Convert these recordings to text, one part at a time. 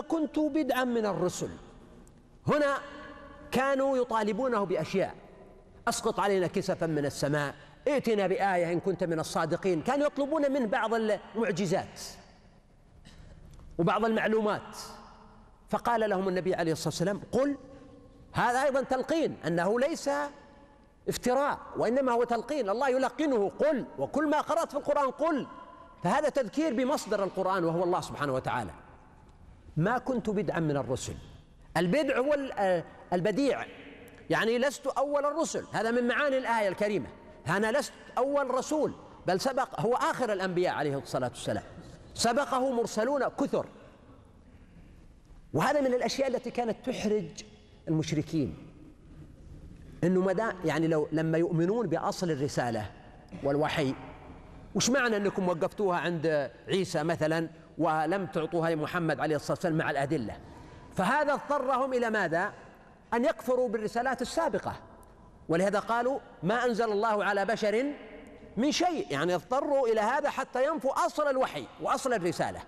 كنت بدعا من الرسل. هنا كانوا يطالبونه بأشياء. أسقط علينا كسفا من السماء. ائتنا بآية إن كنت من الصادقين. كانوا يطلبون منه بعض المعجزات وبعض المعلومات. فقال لهم النبي عليه الصلاة والسلام قل هذا أيضا تلقين أنه ليس افتراء وإنما هو تلقين. الله يلقنه. قل وكل ما قرأت في القرآن قل. فهذا تذكير بمصدر القرآن وهو الله سبحانه وتعالى. ما كنت بدعا من الرسل. البدع هو البديع. يعني لست أول الرسل. هذا من معاني الآية الكريمة. أنا لست أول رسول بل سبق هو آخر الأنبياء عليه الصلاة والسلام. سبقه مرسلون كثر. وهذا من الأشياء التي كانت تحرج المشركين. إنه مدى يعني لو لما يؤمنون بأصل الرسالة والوحي وش معنى إنكم وقفتوها عند عيسى مثلا؟ ولم تعطوها لمحمد عليه الصلاة والسلام مع الأدلة. فهذا اضطرهم إلى ماذا؟ أن يكفروا بالرسالات السابقة. ولهذا قالوا ما أنزل الله على بشر من شيء. يعني اضطروا إلى هذا حتى ينفوا أصل الوحي وأصل الرسالة.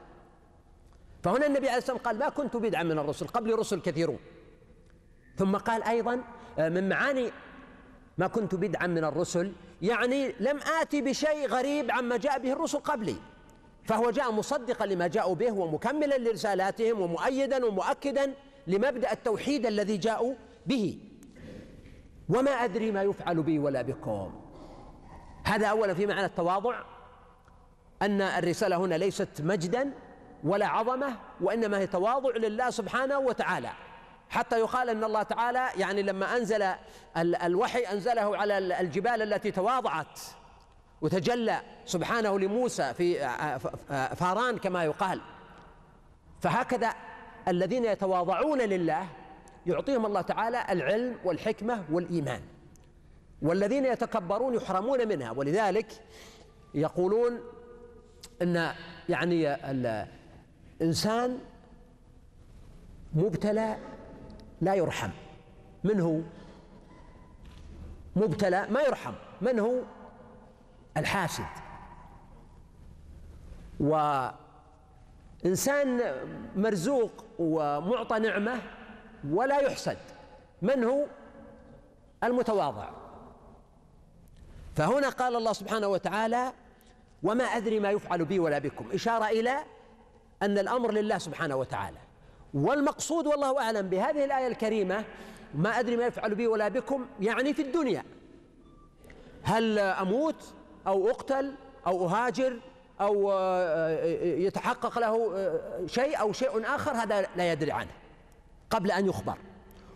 فهنا النبي عليه الصلاة والسلام قال ما كنت بدعا من الرسل قبل رسل كثيرون. ثم قال أيضا من معاني ما كنت بدعا من الرسل يعني لم آتي بشيء غريب عما جاء به الرسل قبلي. فهو جاء مصدقا لما جاءوا به ومكملا لرسالاتهم ومؤيدا ومؤكدا لمبدأ التوحيد الذي جاءوا به. وما أدري ما يفعل بي ولا بكم. هذا أولا في معنى التواضع أن الرسالة هنا ليست مجدا ولا عظمة وإنما هي تواضع لله سبحانه وتعالى. حتى يقال أن الله تعالى يعني لما أنزل الوحي أنزله على الجبال التي تواضعت. وتجلى سبحانه لموسى في فاران كما يقال. فهكذا الذين يتواضعون لله يعطيهم الله تعالى العلم والحكمة والإيمان. والذين يتكبرون يحرمون منها. ولذلك يقولون إن يعني الانسان مبتلى لا يرحم. من هو؟ مبتلى ما يرحم. من هو؟ الحاسد. وإنسان مرزوق ومعطى نعمة ولا يحسد. من هو؟ المتواضع. فهنا قال الله سبحانه وتعالى وما أدري ما يفعل بي ولا بكم. إشارة إلى أن الأمر لله سبحانه وتعالى. والمقصود والله أعلم بهذه الآية الكريمة ما أدري ما يفعل بي ولا بكم يعني في الدنيا. هل أموت؟ أو أقتل أو أهاجر أو يتحقق له شيء أو شيء آخر هذا لا يدري عنه قبل أن يخبر.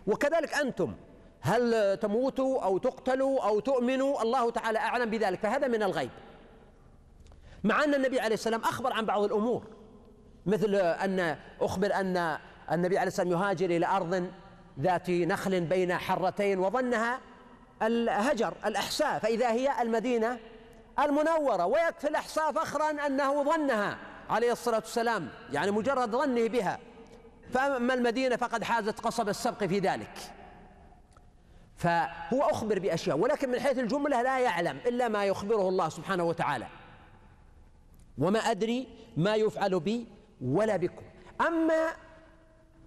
وكذلك أنتم هل تموتوا أو تقتلوا أو تؤمنوا؟ الله تعالى أعلم بذلك فهذا من الغيب. مع أن النبي عليه السلام أخبر عن بعض الأمور مثل أن أخبر أن النبي عليه السلام يهاجر إلى أرض ذات نخل بين حرتين وظنها الهجر الأحساء فإذا هي المدينة المنورة ويكفي الاحساء فخرا أنه ظنها عليه الصلاة والسلام يعني مجرد ظنه بها. فأما المدينة فقد حازت قصب السبق في ذلك. فهو أخبر بأشياء ولكن من حيث الجملة لا يعلم إلا ما يخبره الله سبحانه وتعالى. وما أدري ما يفعل بي ولا بكم. أما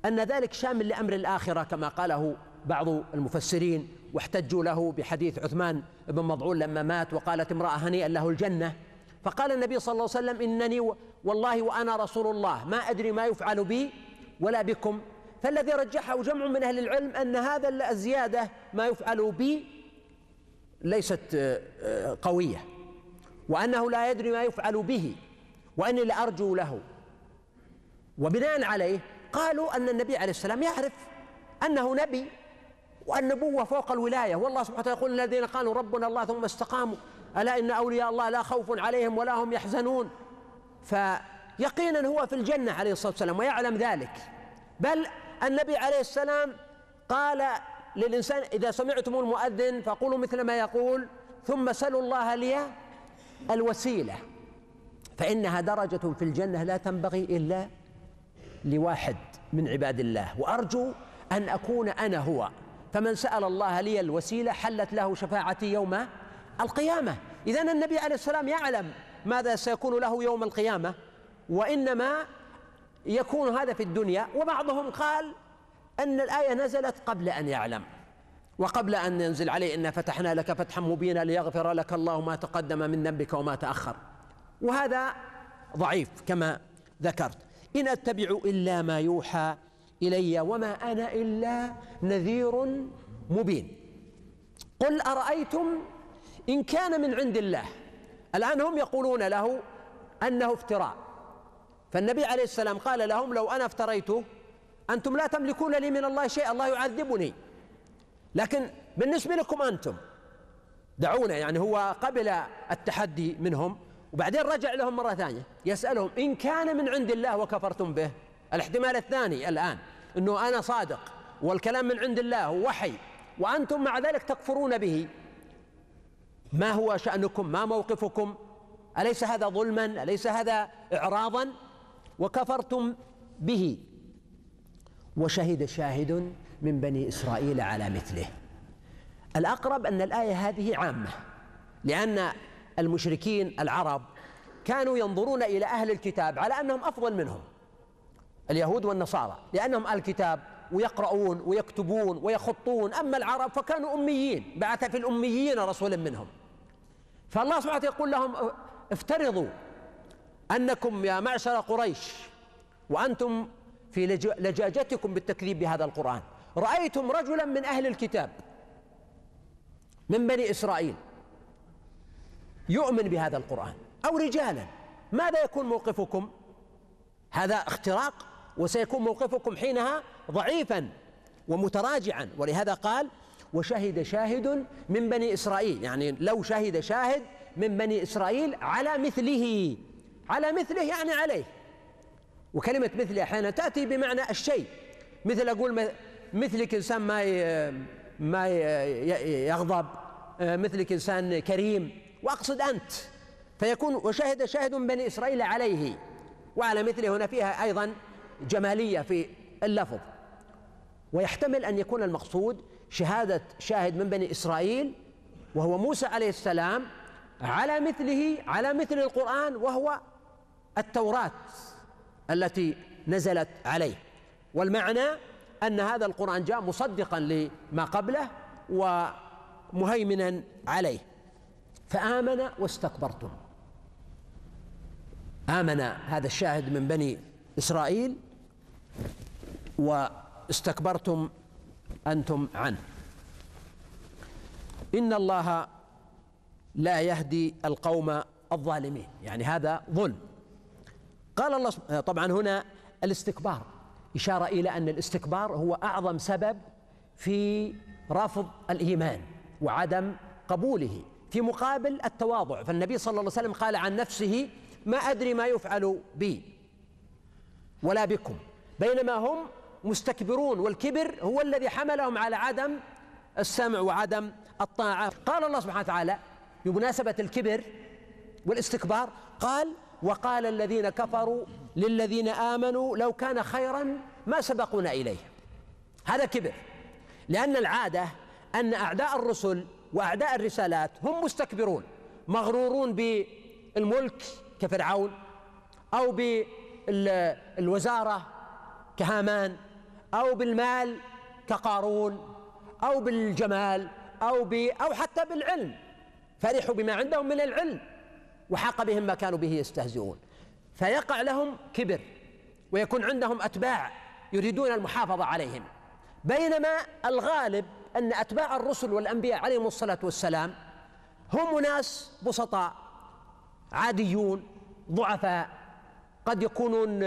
أن ذلك شامل لأمر الآخرة كما قاله بعض المفسرين واحتجوا له بحديث عثمان بن مضعون لما مات وقالت امرأة هنيئا له الجنة. فقال النبي صلى الله عليه وسلم إنني والله وأنا رسول الله ما أدري ما يفعل بي ولا بكم. فالذي رجحه جمع من أهل العلم أن هذا الزيادة ما يفعل بي ليست قوية وأنه لا يدري ما يفعل به وأني لارجو له. وبناء عليه قالوا أن النبي عليه السلام يعرف أنه نبي والنبوة فوق الولاية. والله سبحانه وتعالى يقول الذين قالوا ربنا الله ثم استقاموا. ألا إن أولياء الله لا خوف عليهم ولا هم يحزنون. فيقينا هو في الجنة عليه الصلاة والسلام ويعلم ذلك. بل النبي عليه السلام قال للإنسان إذا سمعتم المؤذن فقولوا مثل ما يقول ثم سلوا الله لي الوسيلة. فإنها درجة في الجنة لا تنبغي إلا لواحد من عباد الله. وأرجو أن أكون أنا هو. فمن سأل الله لي الوسيلة حلت له شفاعتي يوم القيامة. إذا النبي عليه السلام يعلم ماذا سيكون له يوم القيامة وإنما يكون هذا في الدنيا. وبعضهم قال أن الآية نزلت قبل أن يعلم وقبل أن ينزل عليه إنا فتحنا لك فتحا مبينا ليغفر لك الله ما تقدم من ذنبك وما تأخر. وهذا ضعيف كما ذكرت. إن أتبع إلا ما يوحى إلي وما أنا إلا نذير مبين. قل أرأيتم إن كان من عند الله. الآن هم يقولون له أنه افتراء. فالنبي عليه السلام قال لهم لو أنا افتريته أنتم لا تملكون لي من الله شيء الله يعذبني. لكن بالنسبة لكم أنتم دعونا يعني هو قبل التحدي منهم وبعدين رجع لهم مرة ثانية. يسألهم إن كان من عند الله وكفرتم به. الاحتمال الثاني الآن أنه أنا صادق والكلام من عند الله وحي وأنتم مع ذلك تكفرون به. ما هو شأنكم؟ ما موقفكم؟ أليس هذا ظلما؟ أليس هذا إعراضا؟ وكفرتم به. وشهد شاهد من بني إسرائيل على مثله. الأقرب أن الآية هذه عامة لأن المشركين العرب كانوا ينظرون إلى أهل الكتاب على أنهم أفضل منهم. اليهود والنصارى لأنهم أهل الكتاب ويقرؤون ويكتبون ويخطون. أما العرب فكانوا أميين بعث في الأميين رسولا منهم. فالله سبحانه وتعالى يقول لهم افترضوا أنكم يا معشر قريش وأنتم في لجاجتكم بالتكذيب بهذا القرآن. رأيتم رجلا من أهل الكتاب من بني إسرائيل يؤمن بهذا القرآن أو رجالا. ماذا يكون موقفكم؟ هذا اختراق؟ وسيكون موقفكم حينها ضعيفا ومتراجعا. ولهذا قال وشهد شاهد من بني إسرائيل. يعني لو شهد شاهد من بني إسرائيل على مثله على مثله يعني عليه. وكلمة مثل أحيانا تأتي بمعنى الشيء. مثل أقول مثلك إنسان ما ما يغضب مثلك إنسان كريم. وأقصد أنت. فيكون وشهد شاهد من بني إسرائيل عليه. وعلى مثله هنا فيها أيضا جمالية في اللفظ. ويحتمل أن يكون المقصود شهادة شاهد من بني إسرائيل وهو موسى عليه السلام على مثله على مثل القرآن وهو التوراة التي نزلت عليه. والمعنى أن هذا القرآن جاء مصدقا لما قبله ومهيمنا عليه. فآمن واستكبرتم. آمن هذا الشاهد من بني إسرائيل واستكبرتم أنتم عنه. إن الله لا يهدي القوم الظالمين. يعني هذا ظلم. قال الله طبعا هنا الاستكبار. إشارة إلى أن الاستكبار هو أعظم سبب في رفض الإيمان وعدم قبوله في مقابل التواضع. فالنبي صلى الله عليه وسلم قال عن نفسه ما أدري ما يفعل بي. ولا بكم. بينما هم مستكبرون والكبر هو الذي حملهم على عدم السمع وعدم الطاعة. قال الله سبحانه وتعالى بمناسبة الكبر والاستكبار قال وقال الذين كفروا للذين آمنوا لو كان خيرا ما سبقونا إليه. هذا كبر لأن العادة أن أعداء الرسل وأعداء الرسالات هم مستكبرون مغرورون بالملك كفرعون أو بالوزارة كهامان أو بالمال كقارون أو بالجمال أو ب أو حتى بالعلم. فرحوا بما عندهم من العلم وحاق بهم ما كانوا به يستهزئون. فيقع لهم كبر ويكون عندهم أتباع يريدون المحافظة عليهم. بينما الغالب أن أتباع الرسل والأنبياء عليهم الصلاة والسلام هم ناس بسطاء عاديون ضعفاء. قد يكونون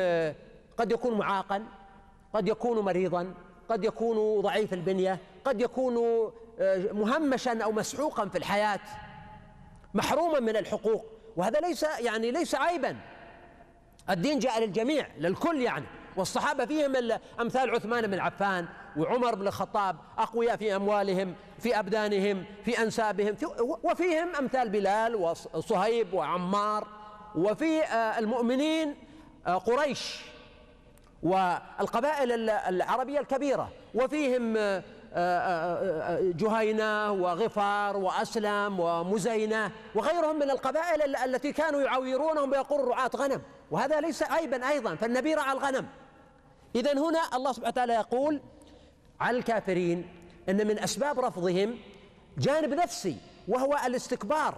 قد يكون معاقا قد يكون مريضا قد يكون ضعيف البنية قد يكون آه، مهمشا أو مسحوقا في الحياة محروما من الحقوق. وهذا ليس يعني ليس عيبا. الدين جاء للجميع للكل يعني. والصحابة فيهم أمثال عثمان بن عفان وعمر بن الخطاب أقوياء في أموالهم في أبدانهم في أنسابهم في وفيهم أمثال بلال وصهيب وعمار. وفي آه، المؤمنين قريش والقبائل العربية الكبيرة وفيهم آه، جهينة وغفار وأسلم ومزينة وغيرهم من القبائل التي كانوا يعويرونهم ويقولوا رعاة غنم. وهذا ليس عيبا أيضا فالنبي رعى الغنم. إذا هنا الله سبحانه وتعالى يقول على الكافرين أن من أسباب رفضهم جانب نفسي وهو الاستكبار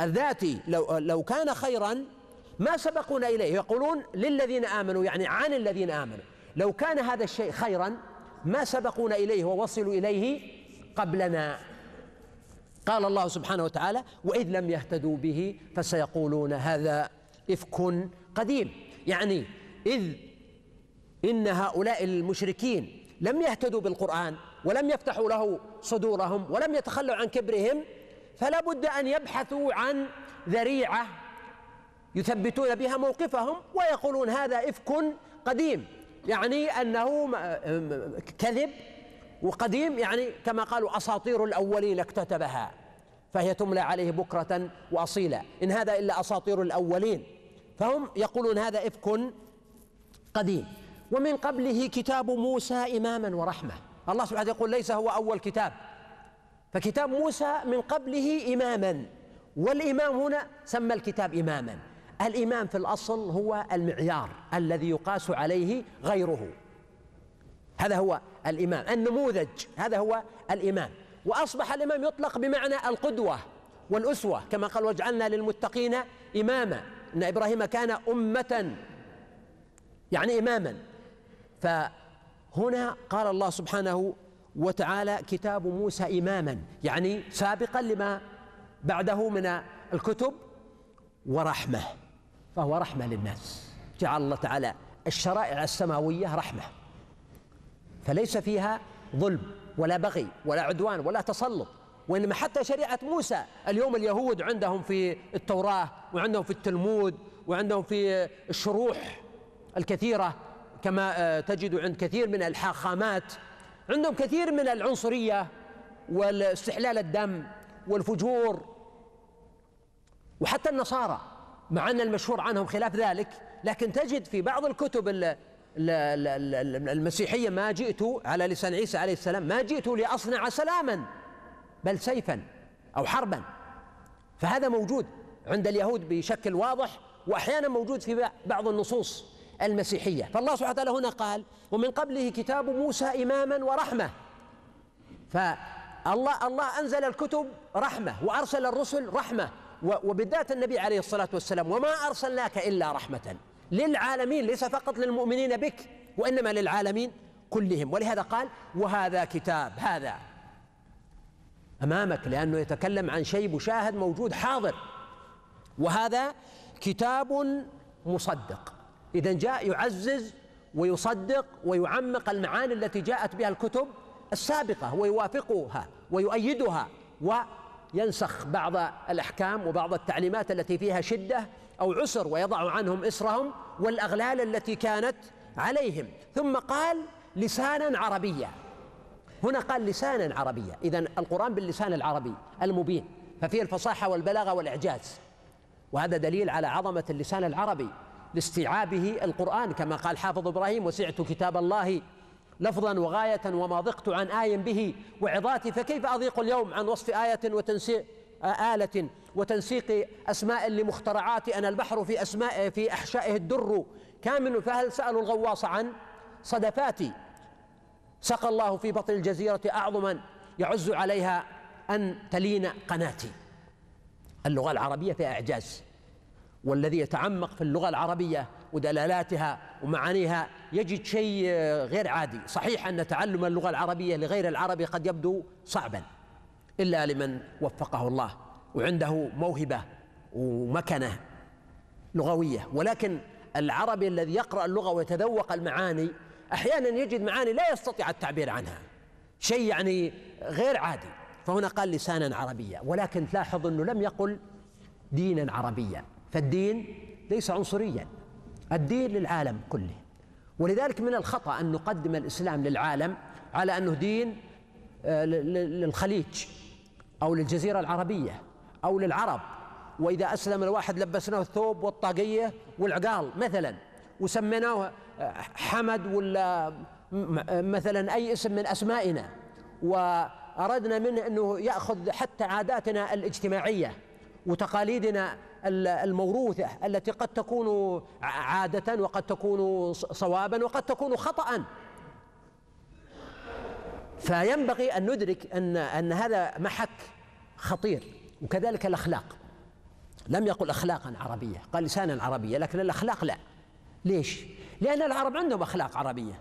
الذاتي. لو لو كان خيرا ما سبقونا إليه. يقولون للذين آمنوا يعني عن الذين آمنوا. لو كان هذا الشيء خيرا ما سبقونا إليه ووصلوا إليه قبلنا. قال الله سبحانه وتعالى وإذ لم يهتدوا به فسيقولون هذا إفك قديم. يعني إذ إن هؤلاء المشركين لم يهتدوا بالقرآن ولم يفتحوا له صدورهم ولم يتخلوا عن كبرهم فلا بد أن يبحثوا عن ذريعة يثبتون بها موقفهم ويقولون هذا إفك قديم. يعني أنه كذب وقديم يعني كما قالوا أساطير الأولين اكتتبها فهي تملى عليه بكرة وأصيلا. إن هذا إلا أساطير الأولين فهم يقولون هذا إفك قديم. ومن قبله كتاب موسى إماما ورحمة. الله سبحانه يقول ليس هو أول كتاب. فكتاب موسى من قبله إماما والإمام هنا سمى الكتاب إماما. الإمام في الأصل هو المعيار الذي يقاس عليه غيره. هذا هو الإمام النموذج هذا هو الإمام وأصبح الإمام يطلق بمعنى القدوة والأسوة. كما قال واجعلنا للمتقين إماما. إن إبراهيم كان أمة يعني إماما. فهنا قال الله سبحانه وتعالى كتاب موسى إماما يعني سابقا لما بعده من الكتب ورحمة. فهو رحمة للناس. جعل الله تعالى الشرائع السماوية رحمة. فليس فيها ظلم ولا بغي ولا عدوان ولا تسلط. وإنما حتى شريعة موسى اليوم اليهود عندهم في التوراة وعندهم في التلمود وعندهم في الشروح الكثيرة كما آه، تجد عند كثير من الحاخامات. عندهم كثير من العنصرية والاستحلال الدم والفجور. وحتى النصارى. مع أن المشهور عنهم خلاف ذلك لكن تجد في بعض الكتب المسيحية ما جئت على لسان عيسى عليه السلام ما جئت لأصنع سلاما بل سيفا أو حربا. فهذا موجود عند اليهود بشكل واضح وأحيانا موجود في بعض النصوص المسيحية. فالله سبحانه وتعالى هنا قال ومن قبله كتاب موسى إماما ورحمة. فالله الله أنزل الكتب رحمة وأرسل الرسل رحمة. وبالذات النبي عليه الصلاة والسلام وما أرسلناك إلا رحمة للعالمين ليس فقط للمؤمنين بك وإنما للعالمين كلهم. ولهذا قال وهذا كتاب هذا. أمامك لأنه يتكلم عن شيء مشاهد موجود حاضر. وهذا كتاب مصدق. إذا جاء يعزز ويصدق ويعمق المعاني التي جاءت بها الكتب السابقة ويوافقها ويؤيدها وينسخ بعض الأحكام وبعض التعليمات التي فيها شدة أو عسر ويضع عنهم إسرهم والأغلال التي كانت عليهم. ثم قال لسانا عربيا هنا قال لسانا عربيا إذا القرآن باللسان العربي المبين ففيه الفصاحة والبلاغة والإعجاز. وهذا دليل على عظمة اللسان العربي لاستيعابه القرآن كما قال حافظ إبراهيم وسعت كتاب الله لفظا وغاية وما ضقت عن آي به وعظاتي فكيف أضيق اليوم عن وصف آية وتنسيق آلة وتنسيق أسماء لمخترعات؟ أنا البحر في أسماء في أحشائه الدر. كامل فهل سألوا الغواص عن صدفاتي؟ سقى الله في بطن الجزيرة أعظما. يعز عليها أن تلين قناتي. اللغة العربية فيها إعجاز والذي يتعمق في اللغة العربية ودلالاتها ومعانيها يجد شيء غير عادي. صحيح أن تعلم اللغة العربية لغير العربي قد يبدو صعبا إلا لمن وفقه الله وعنده موهبة ومكنة لغوية. ولكن العربي الذي يقرأ اللغة ويتذوق المعاني أحيانا يجد معاني لا يستطيع التعبير عنها. شيء يعني غير عادي. فهنا قال لسانا عربيا. ولكن تلاحظ أنه لم يقل دينا عربيا. فالدين ليس عنصريا. الدين للعالم كله. ولذلك من الخطأ أن نقدم الإسلام للعالم على أنه دين آه، للخليج أو للجزيرة العربية أو للعرب. وإذا أسلم الواحد لبسناه الثوب والطاقية والعقال مثلا وسميناه آه، حمد ولا مثلا أي اسم من أسمائنا. وأردنا منه أنه يأخذ حتى عاداتنا الاجتماعية وتقاليدنا الموروثة التي قد تكون عادة وقد تكون صوابا وقد تكون خطأ فينبغي أن ندرك أن أن هذا محك خطير وكذلك الأخلاق. لم يقل أخلاقا عربية قال لسانا عربية لكن الأخلاق لا. ليش؟ لأن العرب عندهم أخلاق عربية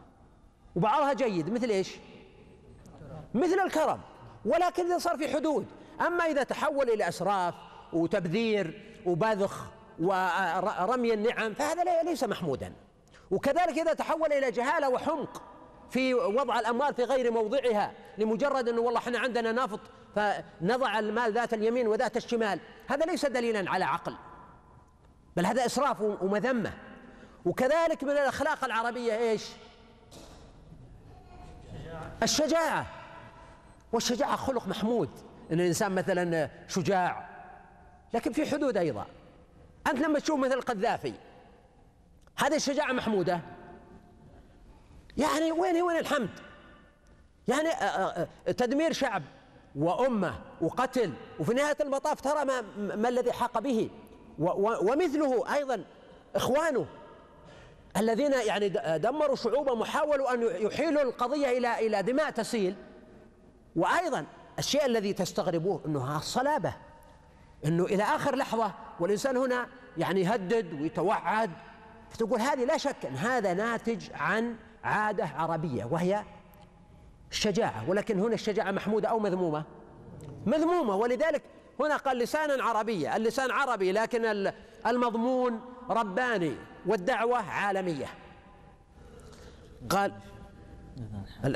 وبعضها جيد. مثل إيش؟ مثل الكرم. ولكن إذا صار في حدود أما إذا تحول إلى أسراف وتبذير وبذخ ورمي النعم فهذا ليس محمودا. وكذلك إذا تحول إلى جهالة وحمق في وضع الأموال في غير موضعها لمجرد أنه والله إحنا عندنا نفط فنضع المال ذات اليمين وذات الشمال هذا ليس دليلا على عقل بل هذا إسراف ومذمة. وكذلك من الأخلاق العربية إيش؟ الشجاعة. والشجاعة خلق محمود. أن الإنسان مثلا شجاع لكن في حدود أيضا. أنت لما تشوف مثل القذافي هذه الشجاعة محمودة؟ يعني وين وين الحمد؟ يعني آه، آه، آه، تدمير شعب وأمة وقتل وفي نهاية المطاف ترى ما, ما الذي حاق به. ومثله أيضا إخوانه الذين يعني دمروا شعوبهم وحاولوا أن يحيلوا القضية إلى إلى دماء تسيل. وأيضا الشيء الذي تستغربوه أنه الصلابة. أنه إلى آخر لحظة والإنسان هنا يعني يهدد ويتوعد فتقول هذه لا شك أن هذا ناتج عن عادة عربية وهي الشجاعة ولكن هنا الشجاعة محمودة أو مذمومة؟ مذمومة ولذلك هنا قال لسانا عربية اللسان عربي لكن المضمون رباني والدعوة عالمية. قال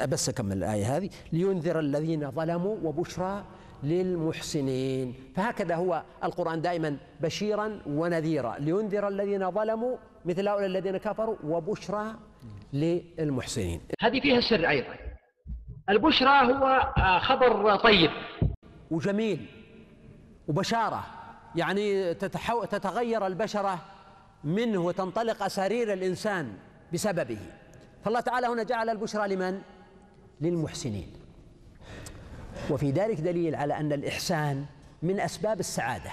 بس أكمل الآية هذه. لينذر الذين ظلموا وبشرى للمحسنين. فهكذا هو القرآن دائما بشيرا ونذيرا. لينذر الذين ظلموا مثل هؤلاء الذين كفروا وبشرى للمحسنين. هذه فيها سر أيضا. البشرى هو آه، خبر طيب. وجميل. وبشارة. يعني تتحو... تتغير البشرة منه وتنطلق أسارير الإنسان بسببه. فالله تعالى هنا جعل البشرى لمن؟ للمحسنين. وفي ذلك دليل على أن الإحسان من أسباب السعادة.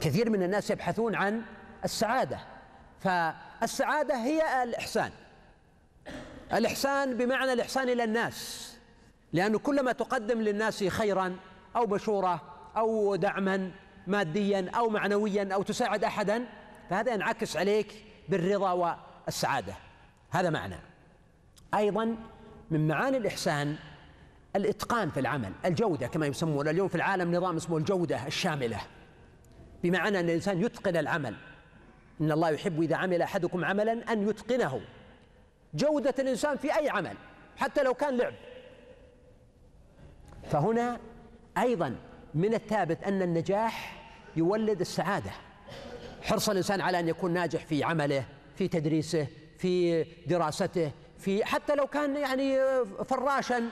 كثير من الناس يبحثون عن السعادة. فالسعادة هي الإحسان. الإحسان بمعنى الإحسان إلى الناس. لأنه كلما تقدم للناس خيرا أو بشورة أو دعما ماديا أو معنويا أو تساعد أحدا فهذا ينعكس عليك بالرضا والسعادة. هذا معنى. أيضا من معاني الإحسان الإتقان في العمل الجودة كما يسمون اليوم في العالم نظام اسمه الجودة الشاملة. بمعنى أن الإنسان يتقن العمل. إن الله يحب إذا عمل أحدكم عملا أن يتقنه. جودة الإنسان في أي عمل حتى لو كان لعب. فهنا أيضا من الثابت أن النجاح يولد السعادة. حرص الإنسان على أن يكون ناجح في عمله في تدريسه في دراسته في حتى لو كان يعني فراشا.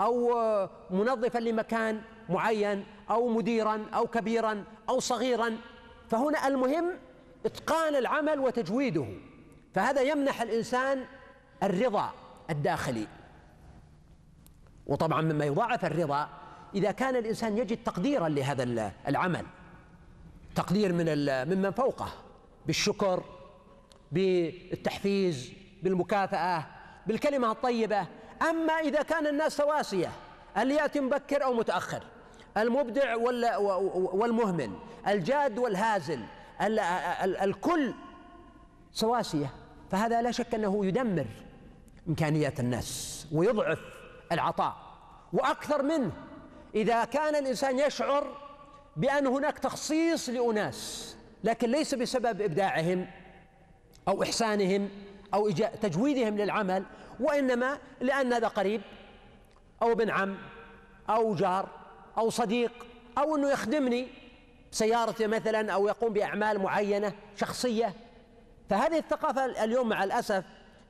أو منظفا لمكان معين أو مديرا أو كبيرا أو صغيرا. فهنا المهم إتقان العمل وتجويده. فهذا يمنح الإنسان الرضا الداخلي. وطبعا مما يضاعف الرضا إذا كان الإنسان يجد تقديرا لهذا العمل. تقدير من ممن فوقه بالشكر بالتحفيز بالمكافأة بالكلمة الطيبة. أما إذا كان الناس سواسية اللي يأتي مبكر أو متأخر؟ المبدع والمهمل الجاد والهازل الكل سواسية فهذا لا شك أنه يدمر إمكانيات الناس ويضعف العطاء. وأكثر منه إذا كان الإنسان يشعر بأن هناك تخصيص لأناس لكن ليس بسبب إبداعهم أو إحسانهم أو تجويدهم للعمل وإنما لأن هذا قريب أو ابن عم أو جار أو صديق أو أنه يخدمني سيارته مثلا أو يقوم بأعمال معينة شخصية. فهذه الثقافة اليوم مع الأسف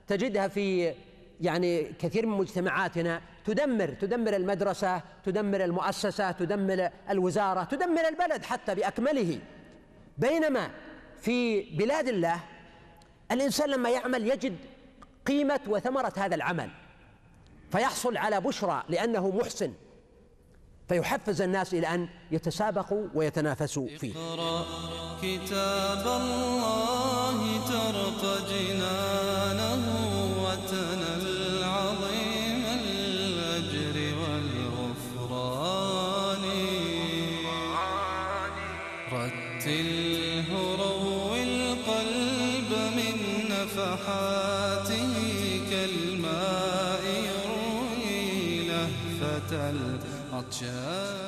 تجدها في يعني كثير من مجتمعاتنا تدمر تدمر المدرسة تدمر المؤسسة تدمر الوزارة تدمر البلد حتى بأكمله. بينما في بلاد الله الإنسان لما يعمل يجد قيمة وثمرة هذا العمل فيحصل على بشرى لأنه محسن فيحفز الناس إلى أن يتسابقوا ويتنافسوا فيه. كتاب الله ترق جنانه كالماء يروي لهفة العطشان